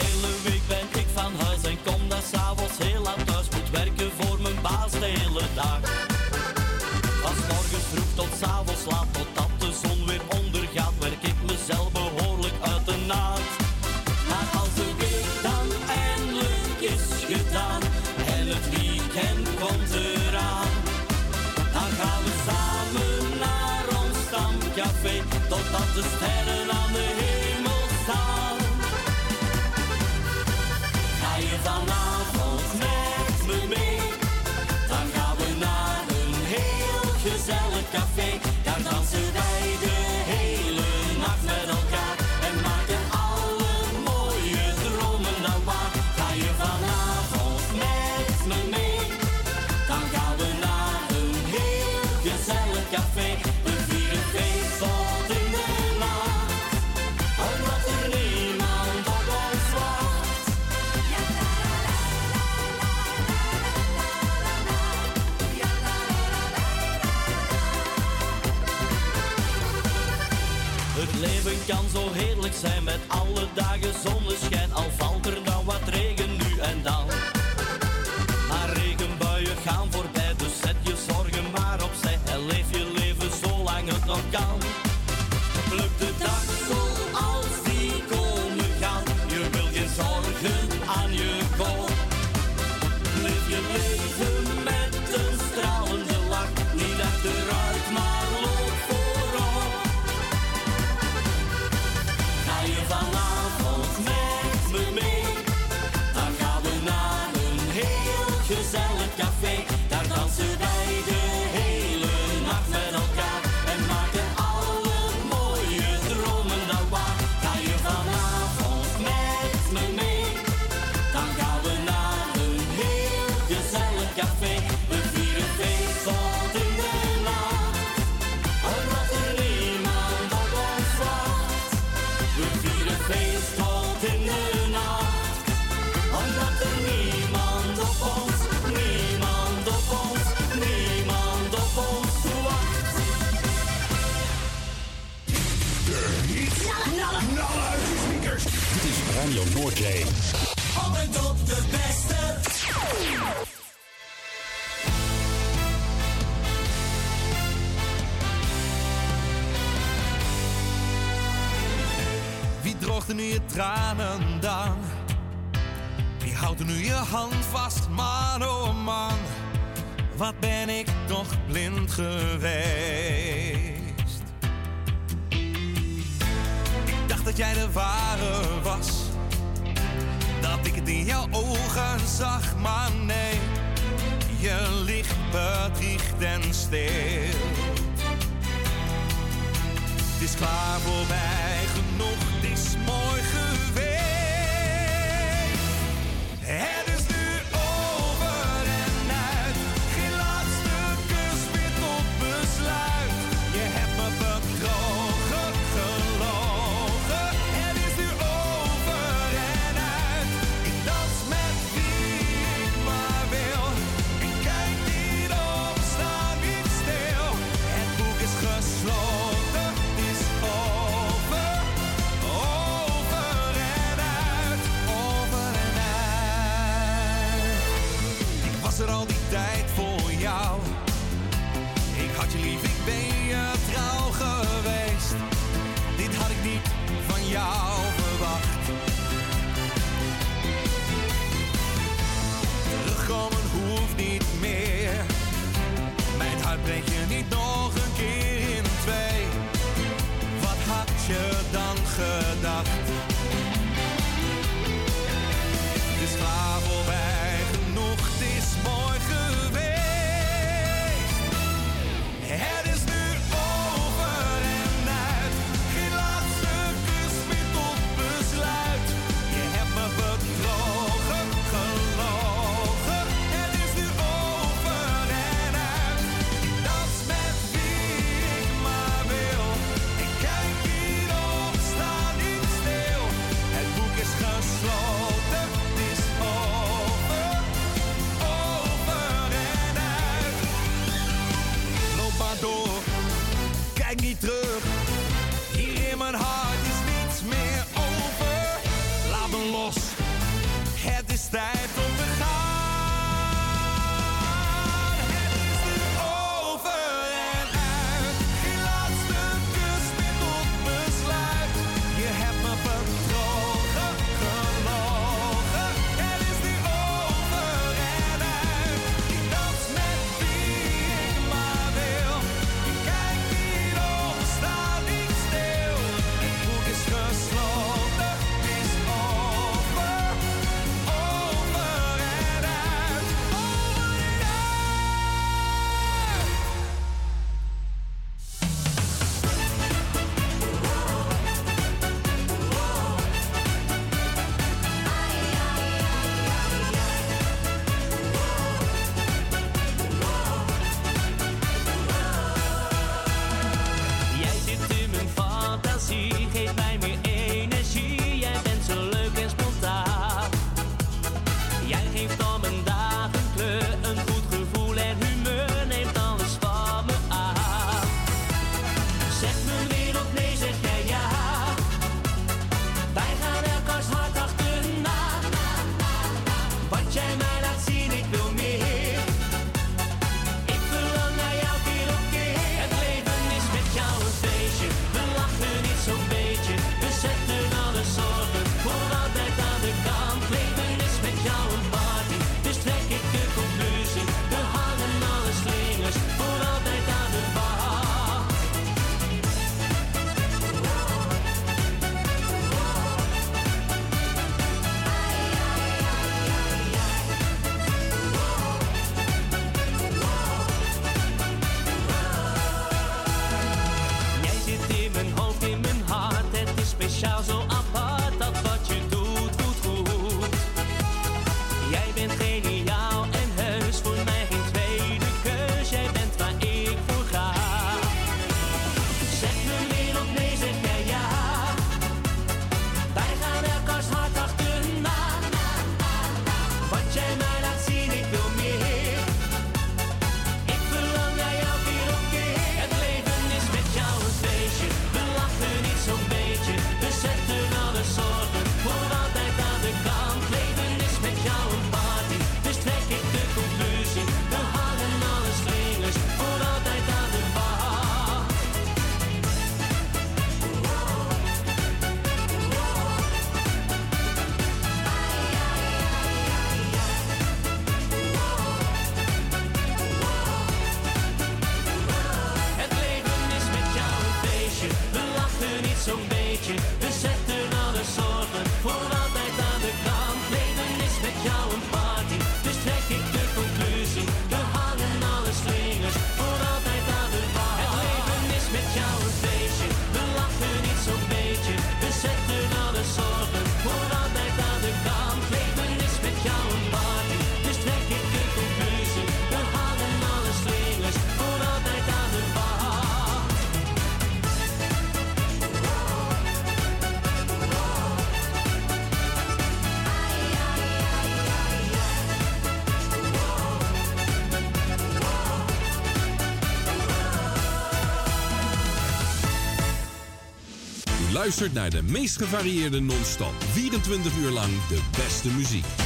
hele week ben ik van huis en kom daar s'avonds heel laat thuis. Moet werken voor mijn baas de hele dag. Van morgens vroeg tot s'avonds laat, totdat de zon weer ondergaat, werk ik mezelf behoorlijk uit de naad. Maar als de week dan eindelijk is gedaan en het weekend komt eraan, dan gaan we samen naar ons stamcafé, totdat de sterren heerlijk zijn met alle dagen zonneschijn. Gezellig café. Daar dansen wij Noordzee. Op en top de beste. Wie droogt nu je tranen dan? Wie houdt er nu je hand vast, man oh man? Wat ben ik toch blind geweest? Ik dacht dat jij de ware was. In jouw ogen zag, maar nee. Je licht bedriegt en steelt. Het is klaar voorbij genoeg, luistert naar de meest gevarieerde non-stop. 24 uur lang de beste muziek.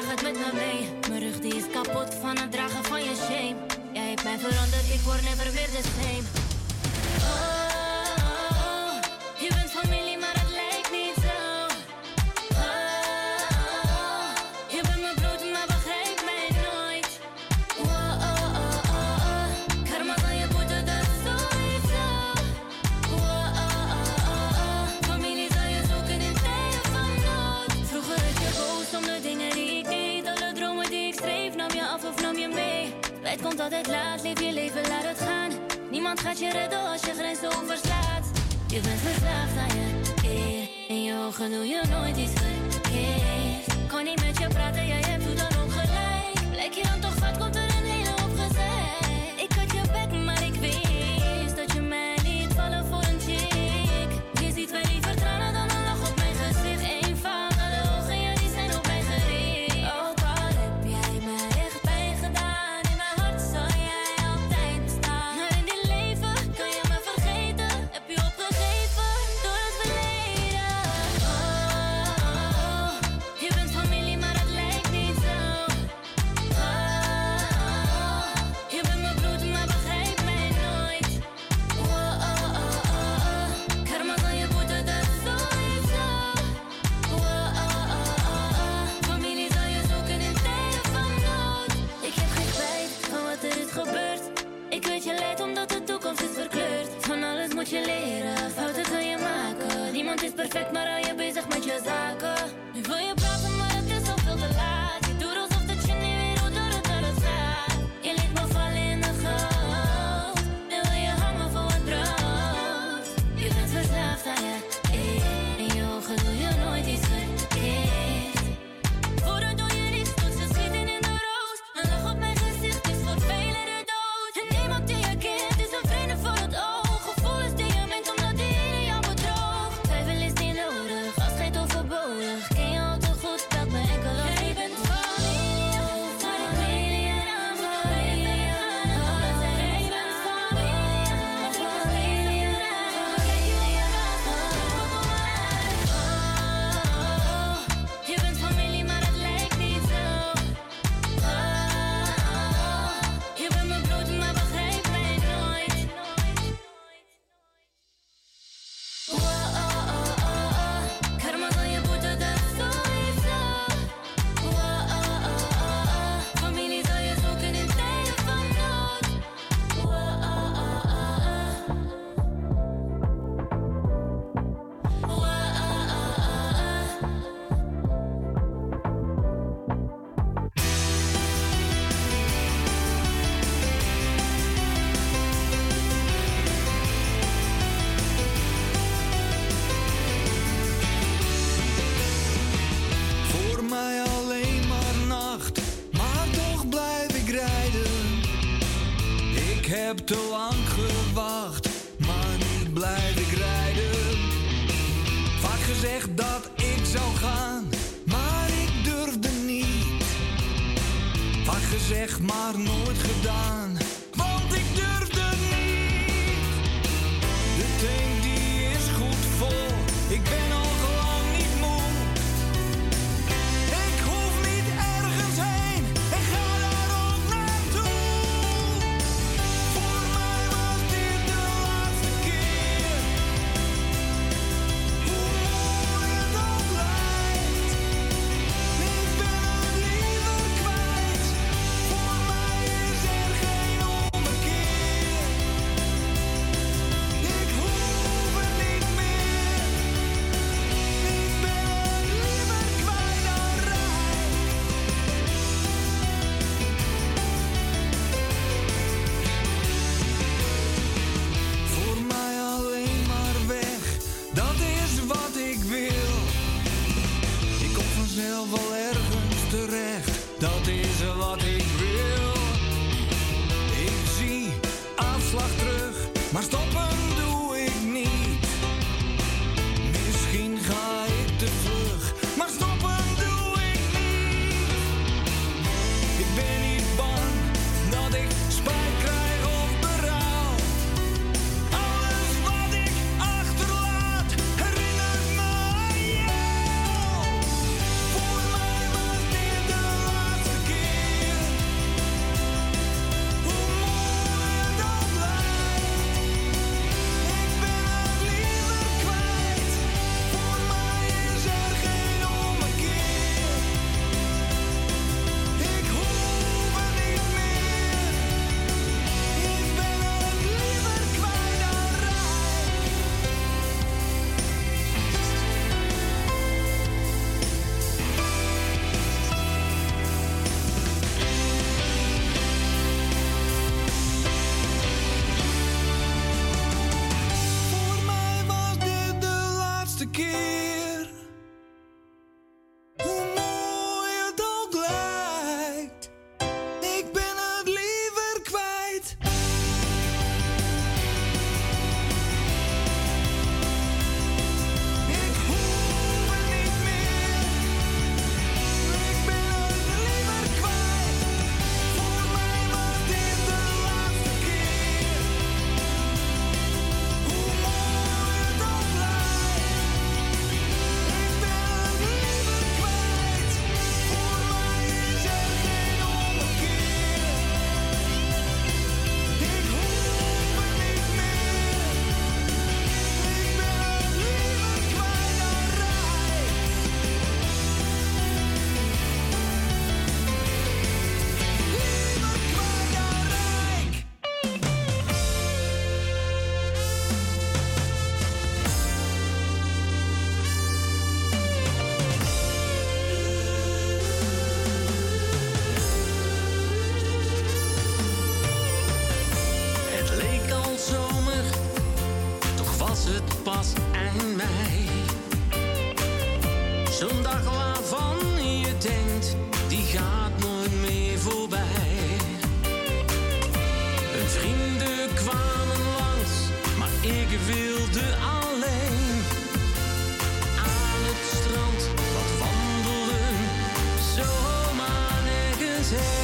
draag het met me mee. Mijn rug die is kapot van het dragen van je shame. Jij hebt mij veranderd, ik word never weer de same. take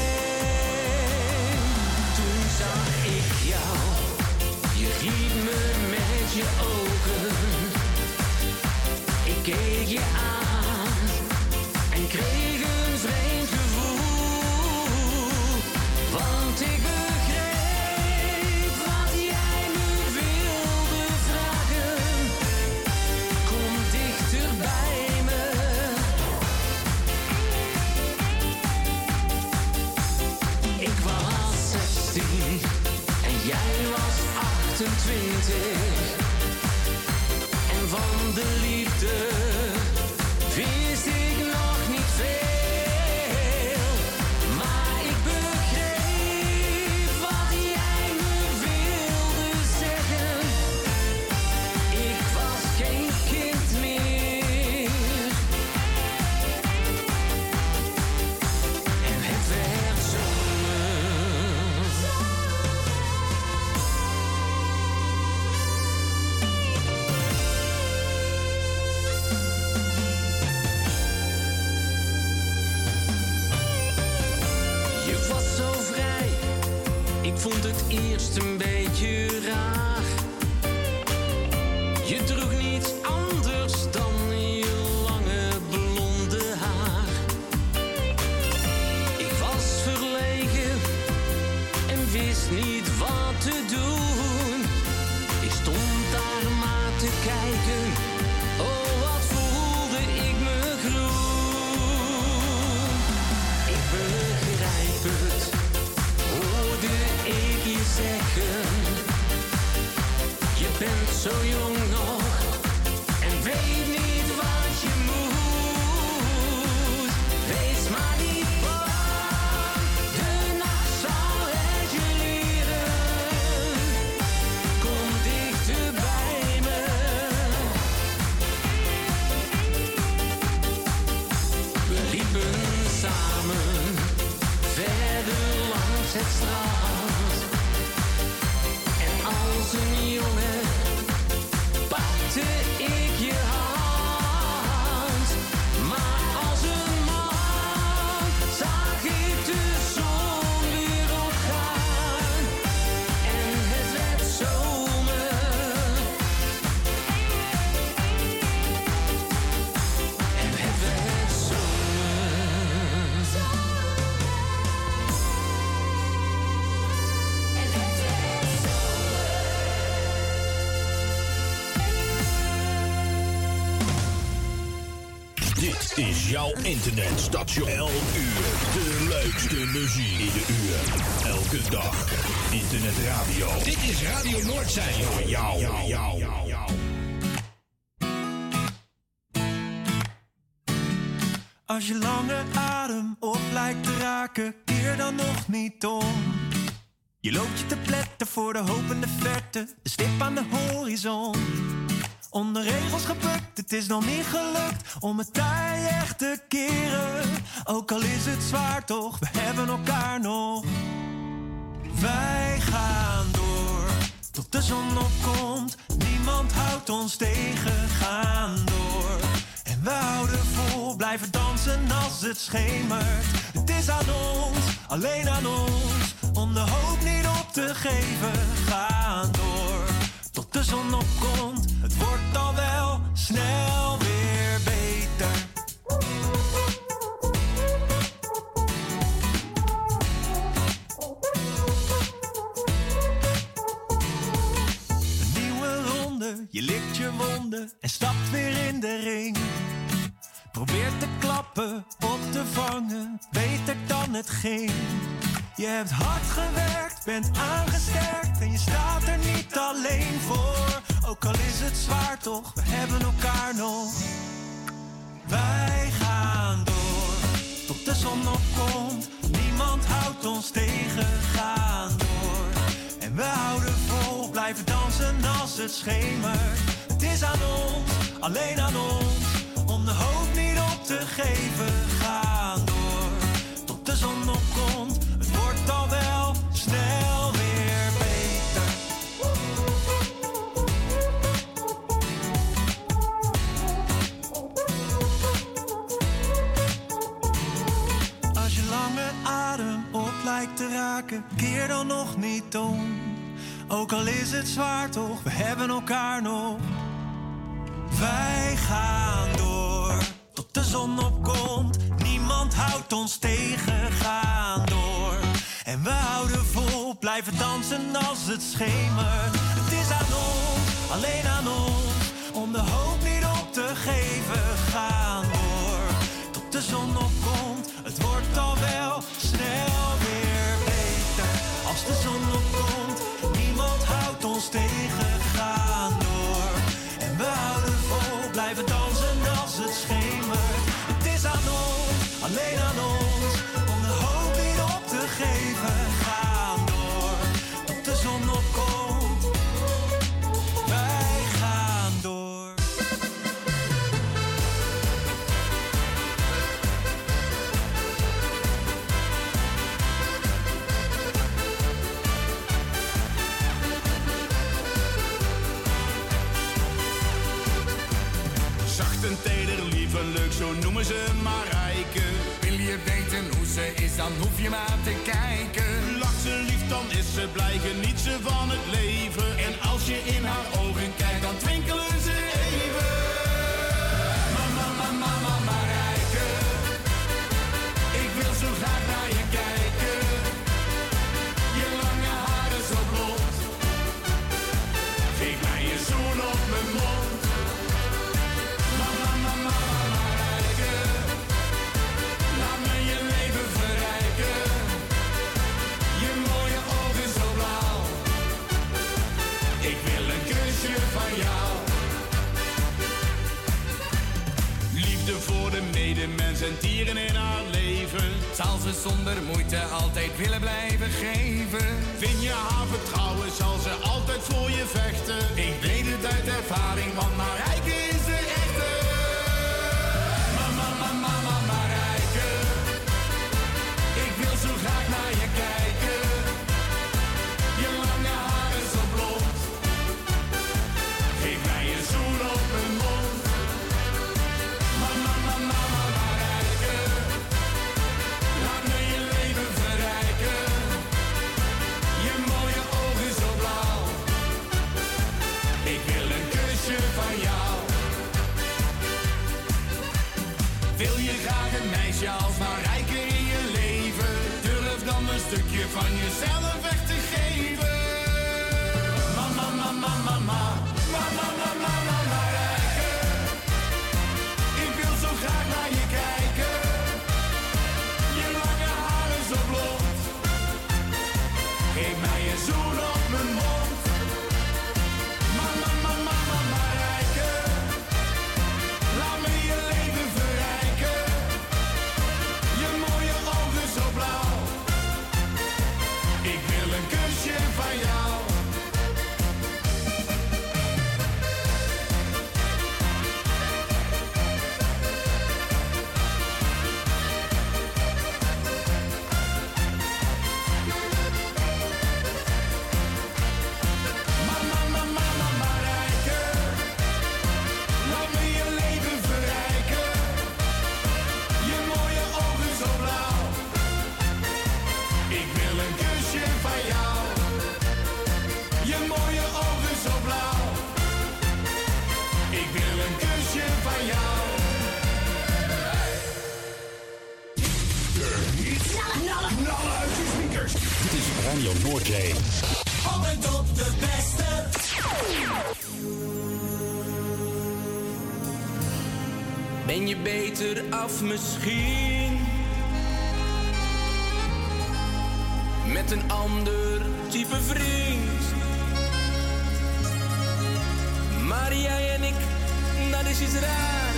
bent zo internetstation. Elk uur de leukste muziek in de uur. Elke dag. Internetradio. Dit is Radio Noordzee. Jou. jou, jou, jou. Als je lange adem op lijkt te raken, keer dan nog niet om. Je loopt je te pletten voor de hoop in de verte, de stip aan de horizon. Onder regels gebukt, het is nog niet gelukt om het tij echt te keren. Ook al is het zwaar toch, we hebben elkaar nog. Wij gaan door tot de zon opkomt. Niemand houdt ons tegen, gaan door. En we houden vol, blijven dansen als het schemert. Het is aan ons, alleen aan ons, om de hoop niet op te geven. Gaan door tot de zon opkomt. Het wordt al wel snel weer je likt je wonden en stapt weer in de ring. Probeer te klappen, op te vangen, beter dan het ging. Je hebt hard gewerkt, bent aangesterkt en je staat er niet alleen voor. Ook al is het zwaar toch, we hebben elkaar nog. Wij gaan door tot de zon opkomt. Niemand houdt ons tegen, gaan door. En we houden dansen als het is aan ons, alleen aan ons, om de hoop niet op te geven. Gaan door, tot de zon opkomt. Het wordt al wel snel weer beter. Als je lange adem op lijkt te raken, keer dan nog niet om. Ook al is het zwaar toch, we hebben elkaar nog. Wij gaan door tot de zon opkomt. Niemand houdt ons tegen, gaan door. En we houden vol, blijven dansen als het schemert. Het is aan ons, alleen aan ons, om de hoop niet op te geven. Gaan door tot de zon opkomt. Dan hoef je maar te kijken. Lacht ze lief, dan is ze blij, geniet ze van het leven. En als je in haar ogen kijkt, dan twinkelen medemens en dieren in haar leven. Zal ze zonder moeite altijd willen blijven geven. Vind je haar vertrouwen, zal ze altijd voor je vechten. Ik weet het uit ervaring, want Marijke is Knallen uit je speakers. Dit is Radio Noordzee. Op en top de beste. Ben je beter af misschien? Met een ander type vriend. Maar jij en ik, dat is iets raars.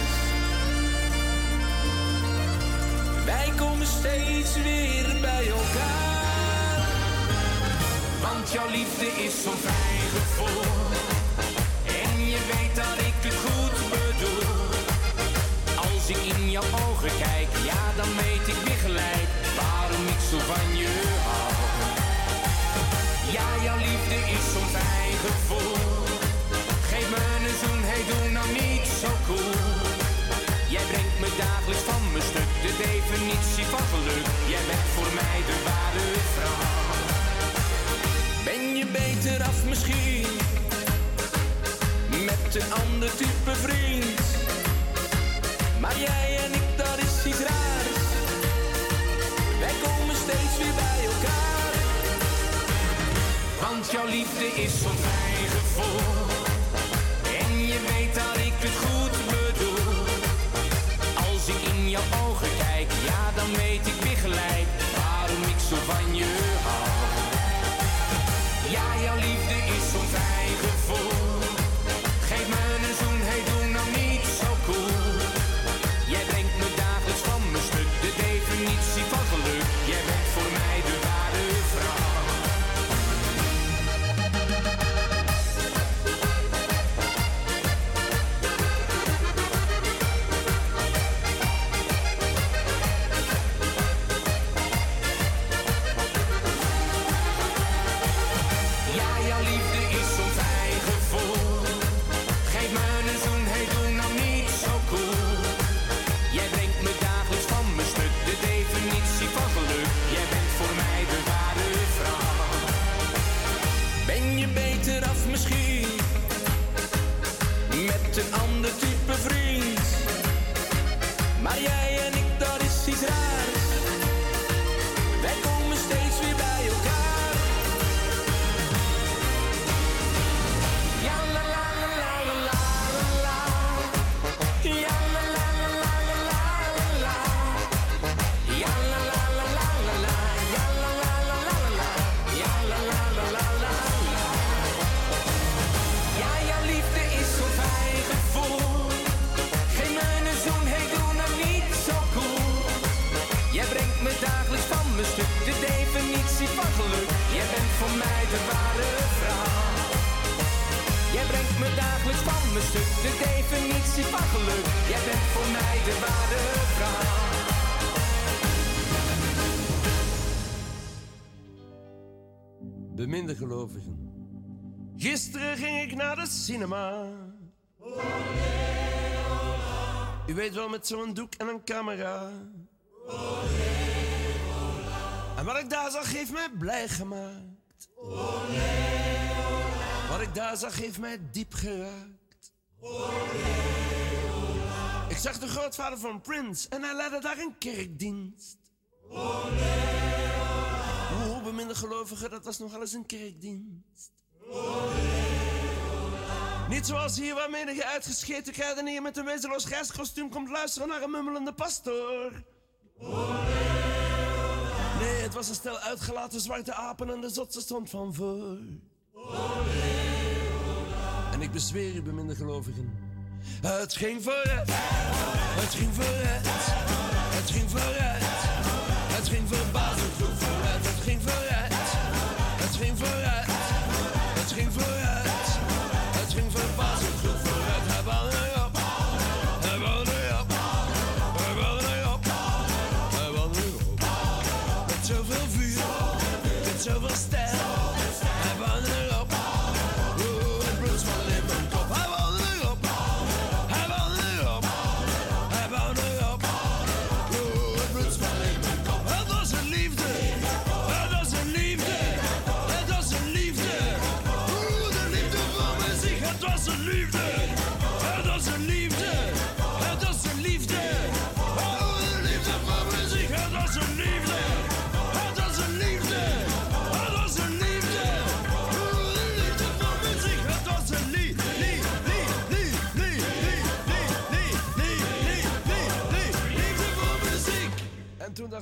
Wij komen steeds weer bij elkaar. Want jouw liefde is zo'n vrij gevoel. En je weet dat ik het goed bedoel. Als ik in jouw ogen kijk, ja dan weet ik weer gelijk waarom ik zo van je hou. Ja, jouw liefde is zo'n fijn gevoel. Geef me een zoen, hey doe nou niet zo cool. Jij brengt me dagelijks van de definitie van geluk. Jij bent voor mij de ware vrouw. Ben je beter af misschien? Met een ander type vriend. Maar jij en ik, dat is iets raars. Wij komen steeds weer bij elkaar. Want jouw liefde is zo'n fijn gevoel. En je weet dat ik het goed bedoel. Jouw ogen kijk, ja dan weet ik weer gelijk waarom ik zo van je hou. Ja, jouw liefde is zo'n Gisteren ging ik naar de cinema. U weet wel, met zo'n doek en een camera. En wat ik daar zag, heeft mij blij gemaakt. Wat ik daar zag, heeft mij diep geraakt. Ik zag de grootvader van Prince en hij leidde daar een kerkdienst. Beminde gelovigen, dat was nogal eens een kerkdienst. Niet zoals hier waar menige uitgescheten kruidenier met een wezenloos grijskostuum komt luisteren naar een mummelende pastoor. Nee, het was een stel uitgelaten zwarte apen en de zotse stond van voor. En ik bezweer u, beminde gelovigen. Het ging vooruit, het ging vooruit, het ging vooruit. Het ging verbazend goed vooruit, het ging vooruit, het ging vooruit, het ging vooruit. Het ging verbazend goed vooruit, hij wou erop, hij wou erop, hij wou erop, hij wou erop. Met zoveel vuur, met zoveel stijl,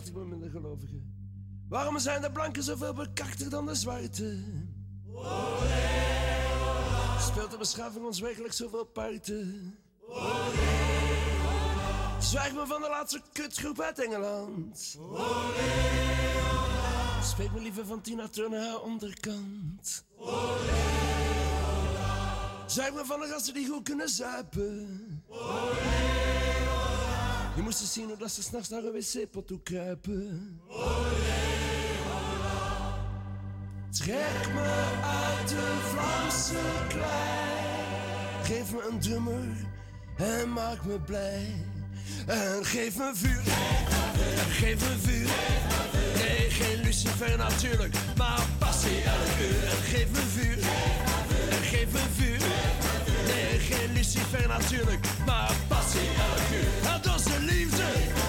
Ik bij mijn gelovigen, waarom zijn de blanken zoveel bekakter dan de zwarte? Speelt de beschaving ons werkelijk zoveel parten? Zwijg me van de laatste kutgroep uit Engeland. Spreek me liever van Tina Turner haar onderkant. Zwijg me van de gasten die goed kunnen zuipen. Je moest zien hoe dat ze s'nachts naar een wc-pot toe kruipen. Olé. Trek me uit de Vlaamse klei. Geef me een dummer en maak me blij. En geef me vuur, en geef me vuur. Nee, geen lucifer natuurlijk, maar passie en uur. En geef me vuur, en geef me vuur. Nee, geen lucifer natuurlijk, maar passie elk uur. dreams.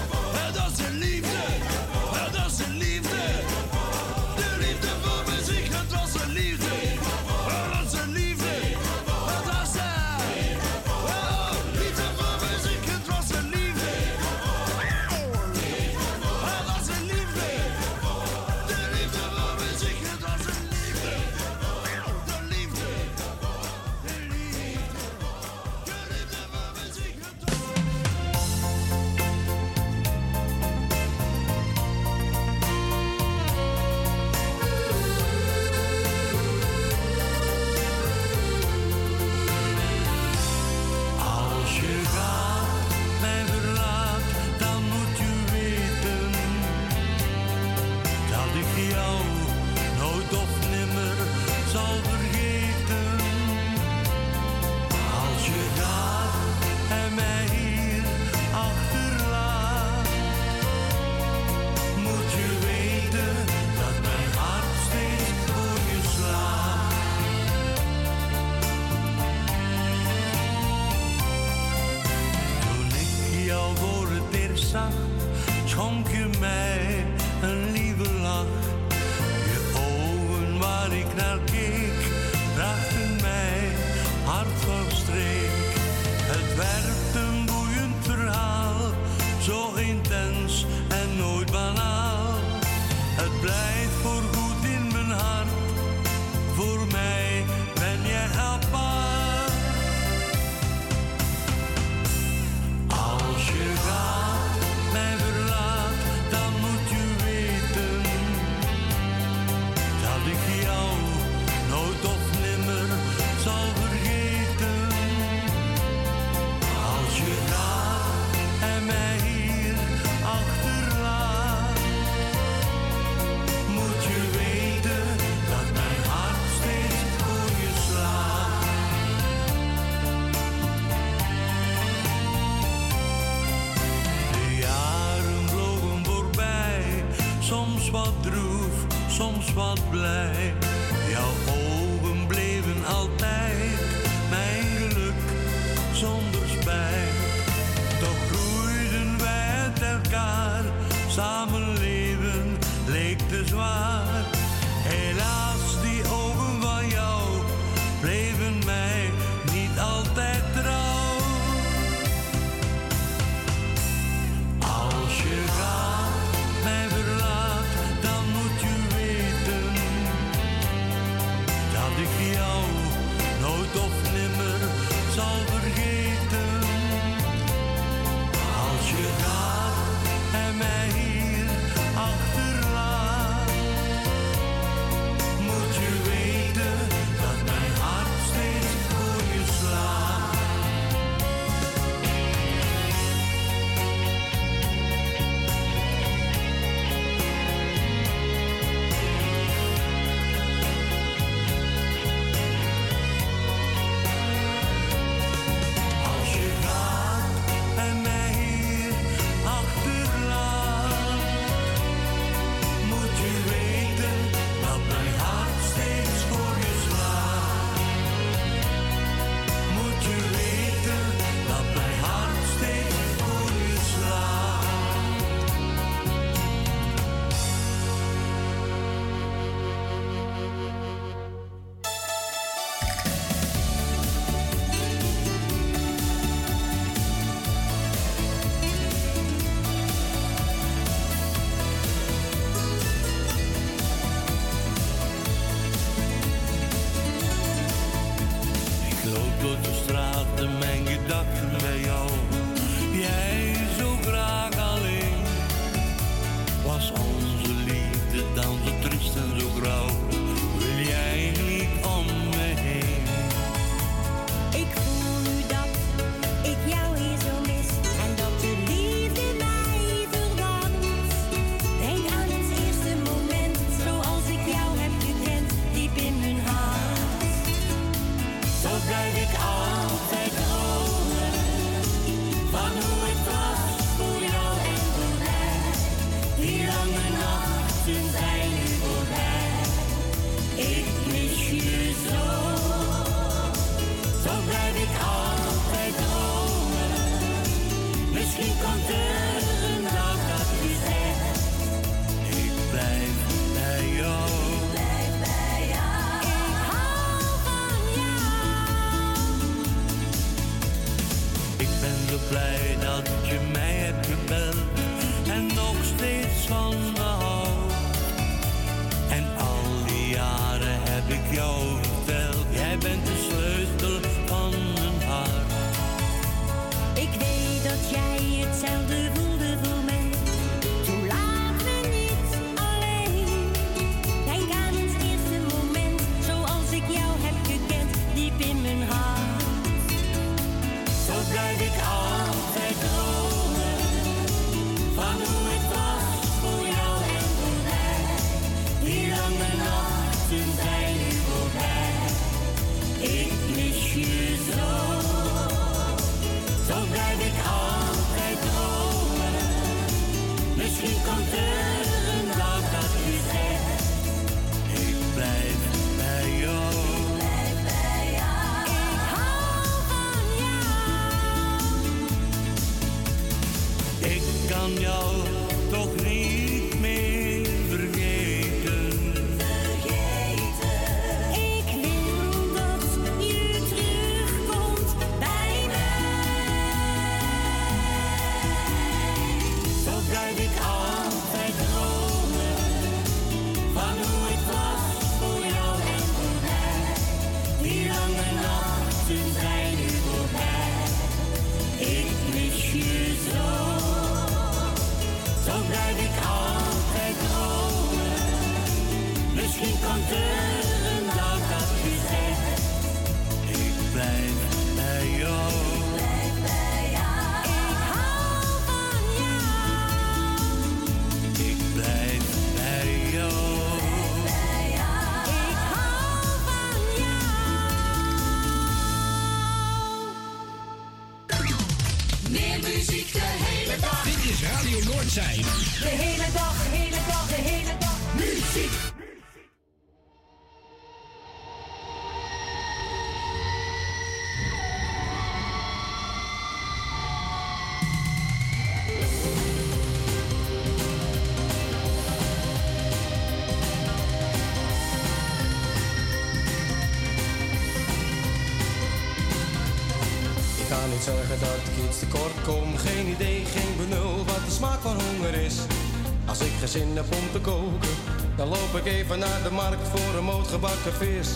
Geen zin heb om te koken, dan loop ik even naar de markt voor een moot gebakken vis.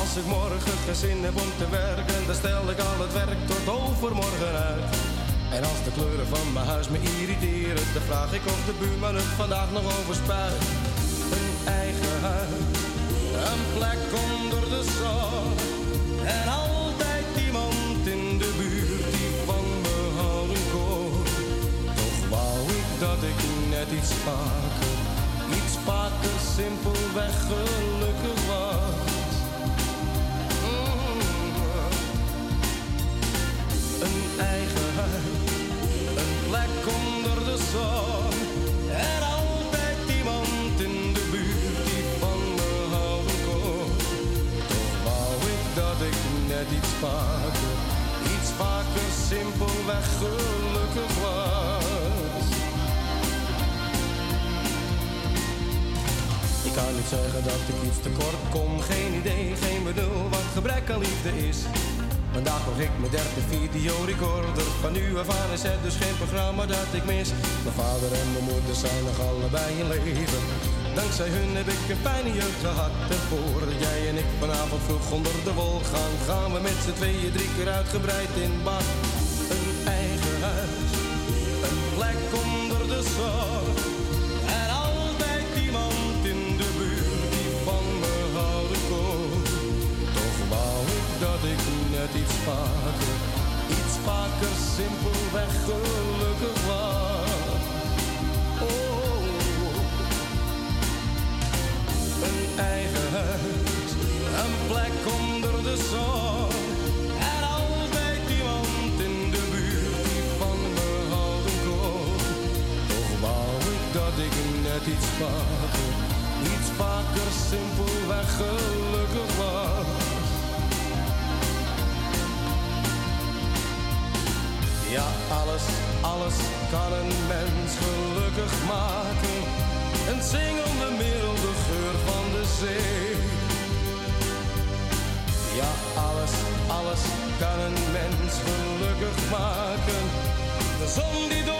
Als ik morgen geen zin heb om te werken, dan stel ik al het werk tot overmorgen uit. En als de kleuren van mijn huis me irriteren, dan vraag ik of de buurman het vandaag nog overspuit. Een eigen huis, een plek onder de zon. Net iets vaker, iets vaker simpelweg gelukkig was. Mm. Een eigen huis, een plek onder de zon. En altijd iemand in de buurt die van me houden kon. Toch wou ik dat ik net iets vaker, iets vaker simpelweg gelukkig was. Kan niet zeggen dat ik iets tekort kom, geen idee, geen bedoel wat gebrek aan liefde is. Vandaag nog ik mijn derde videorecorder. Van nu af aan is het dus geen programma dat ik mis. Mijn vader en mijn moeder zijn nog allebei in leven. Dankzij hun heb ik een fijne jeugd gehad. En voordat jij en ik vanavond vroeg onder de wol gaan, gaan we met z'n tweeën drie keer uitgebreid in bad. Net iets vaker, iets vaker simpelweg gelukkig was. Oh, een eigen huis, een plek onder de zon. En altijd iemand in de buurt die van me houden kon. Toch wou ik dat ik net iets vaker, iets vaker simpelweg gelukkig was. Alles, alles kan een mens gelukkig maken. Een zingende milde geur van de zee. Ja, alles, alles kan een mens gelukkig maken. De zon die doorbreekt,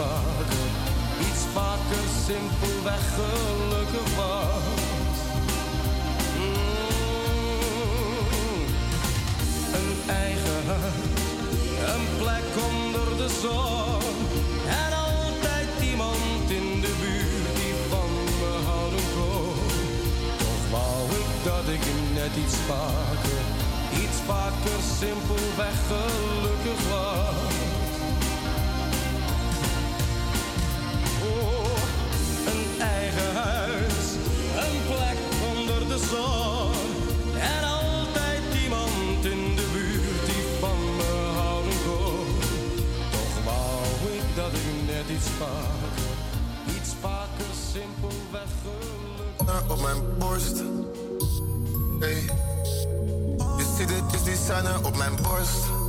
vaker, iets vaker simpelweg gelukkig was. Mm. Een eigen een plek onder de zon. En altijd iemand in de buurt die van me houden kon. Toch wou ik dat ik net iets vaker, iets vaker simpelweg gelukkig was. En altijd iemand in de buurt die van me houden. Toch wou ik dat ik net iets vaker, iets vaker simpelweg op mijn borst. Hey. Je ziet het is die op mijn borst.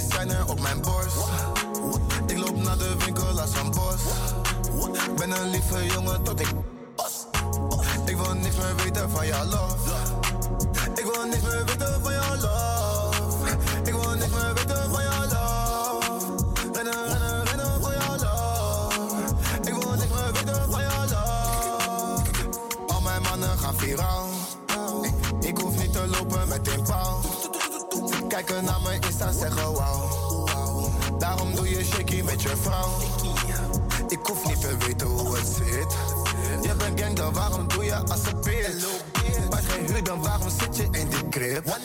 Scène op mijn borst. Ik loop naar de winkel als een bos. Ben een lieve jongen tot ik. Ik wil niks meer weten van jouw love. Ik wil niks meer weten van jouw love. Ik wil niks meer weten van jouw love. Rennen, rennen, rennen voor jouw love. Ik wil niks meer weten van jouw love. Al mijn mannen gaan viraal. Kijken naar mijn Insta, zeggen wauw. Daarom doe je shaky met je vrouw. Ik hoef niet te weten hoe het zit. Je bent gang, dan waarom doe je als een bitch? Geen huur, dan waarom zit je in die crib?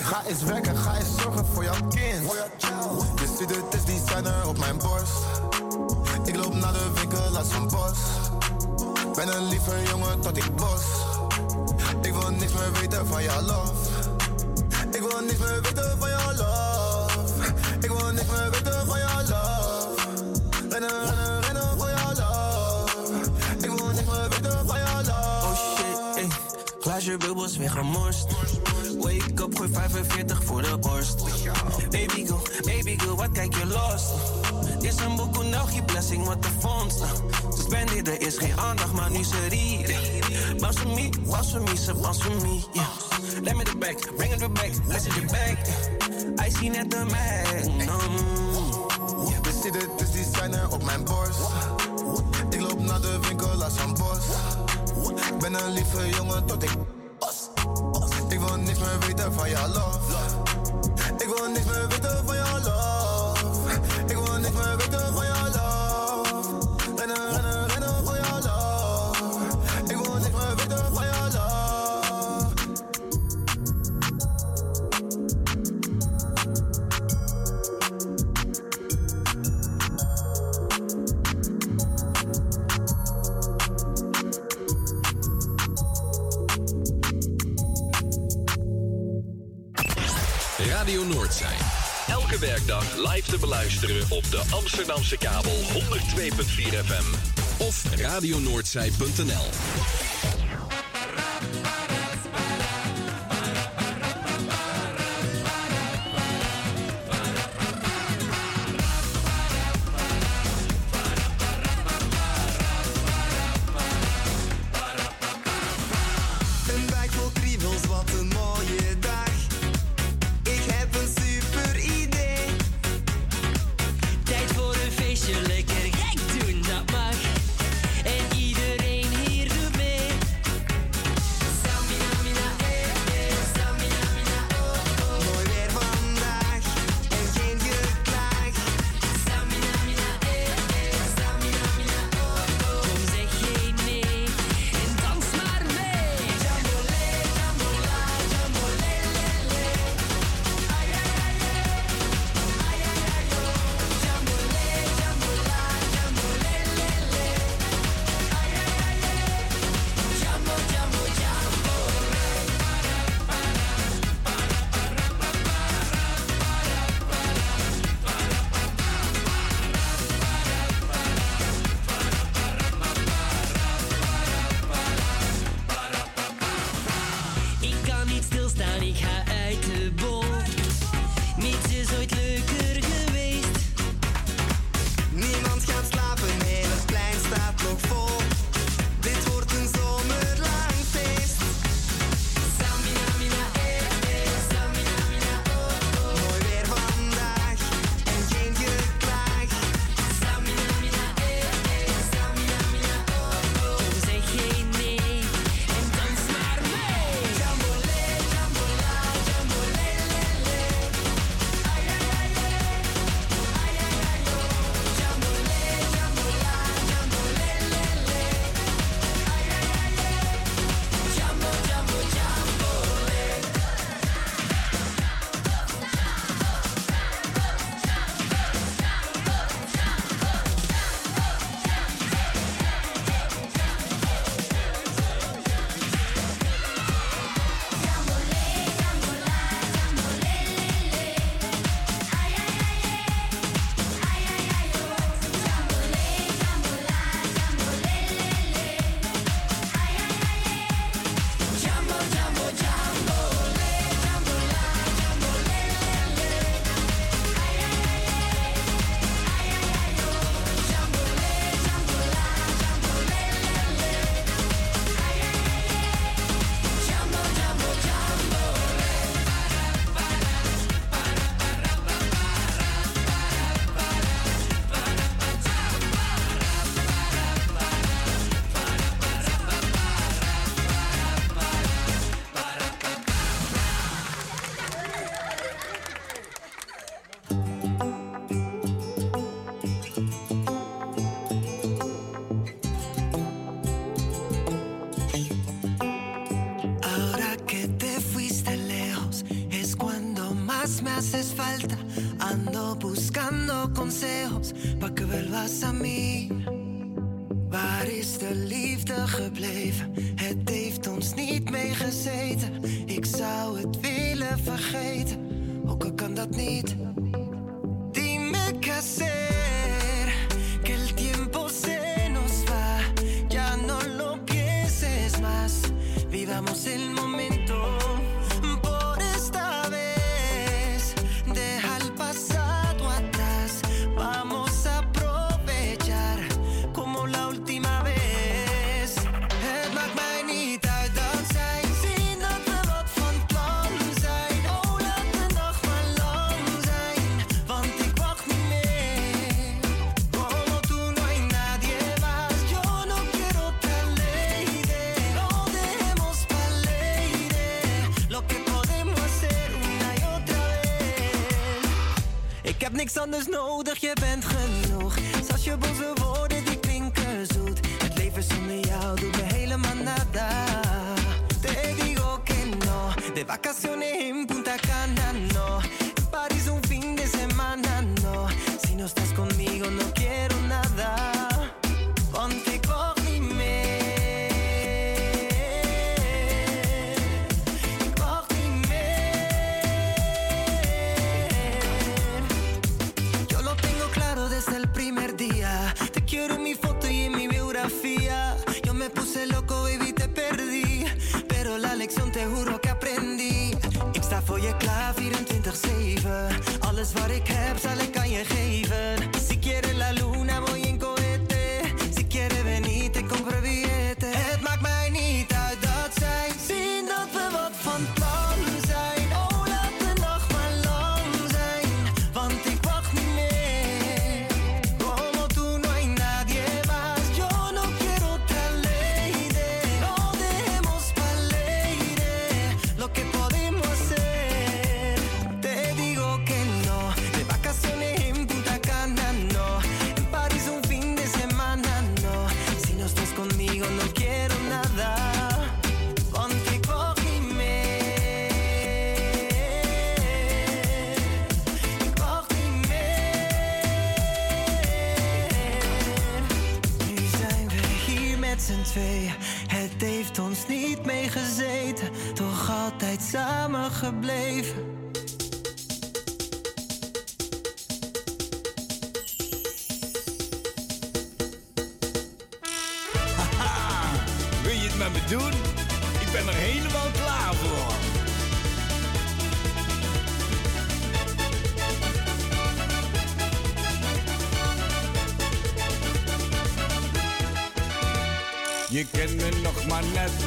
Ga eens werken, ga eens zorgen voor jouw kind. Je ziet het is designer op mijn borst. Ik loop naar de winkel als een bos. Ben een lieve jongen tot ik bos. Ik wil niks meer weten van jouw love. Ik wil niks meer weten. Weten van jouw love. Voor. Oh shit, ey. Bubbels weer gemorst. Wake up, gooi 45 voor de borst. Baby girl, baby girl, wat kijk je los? Is een boek nog je blessing, wat de vondst. Ze spenden, er is geen aandacht, maar nu ze. Bounce for me, ze for me, yeah. Let me the back, bring it back, let's it back. I see net de magnum. Ziet het is designer op mijn borst. Ik loop naar de winkel als een bos. Ben een lieve jongen tot ik. Ik wil niks meer weten van jouw love. Ik wil niks meer weten van jouw love. Beluisteren op de Amsterdamse kabel 102.4 FM of radionoordzij.nl. Waar is de liefde gebleven?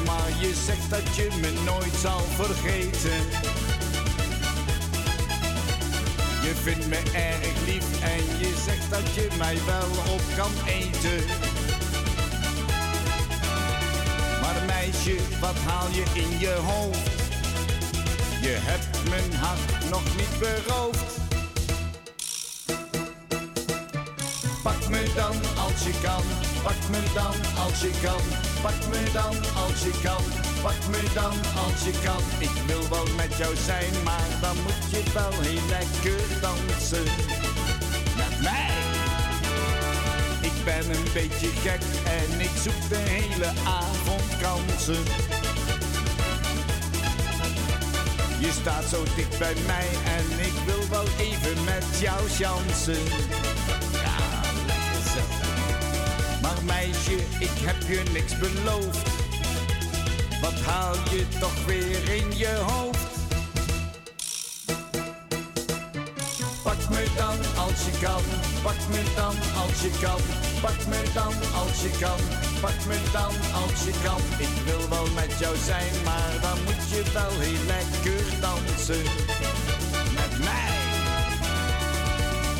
Maar je zegt dat je me nooit zal vergeten. Je vindt me erg lief en je zegt dat je mij wel op kan eten. Maar meisje, wat haal je in je hoofd? Je hebt mijn hart nog niet beroofd. Pak me dan als je kan, pak me dan als je kan, pak me dan als je kan, pak me dan als je kan. Ik wil wel met jou zijn, maar dan moet je wel heel lekker dansen. Met mij. Ik ben een beetje gek en ik zoek de hele avond kansen. Je staat zo dicht bij mij en ik wil wel even met jou chansen. Meisje, ik heb je niks beloofd. Wat haal je toch weer in je hoofd? Pak me dan als je kan, pak me dan als je kan, pak me dan als je kan, pak me dan als je kan. Ik wil wel met jou zijn, maar dan moet je wel heel lekker dansen.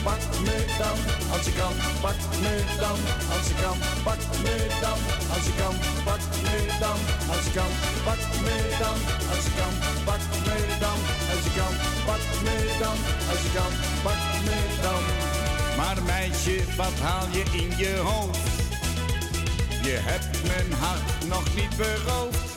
Pak me dan als je kan, pak me dan als je kan, pak me dan als je kan, pak me dan als je kan, pak me dan als je kan, pak me dan als je kan, pak me dan als je kan, pak me dan. Maar meisje, wat haal je in je hoofd? Je hebt mijn hart nog niet beroofd.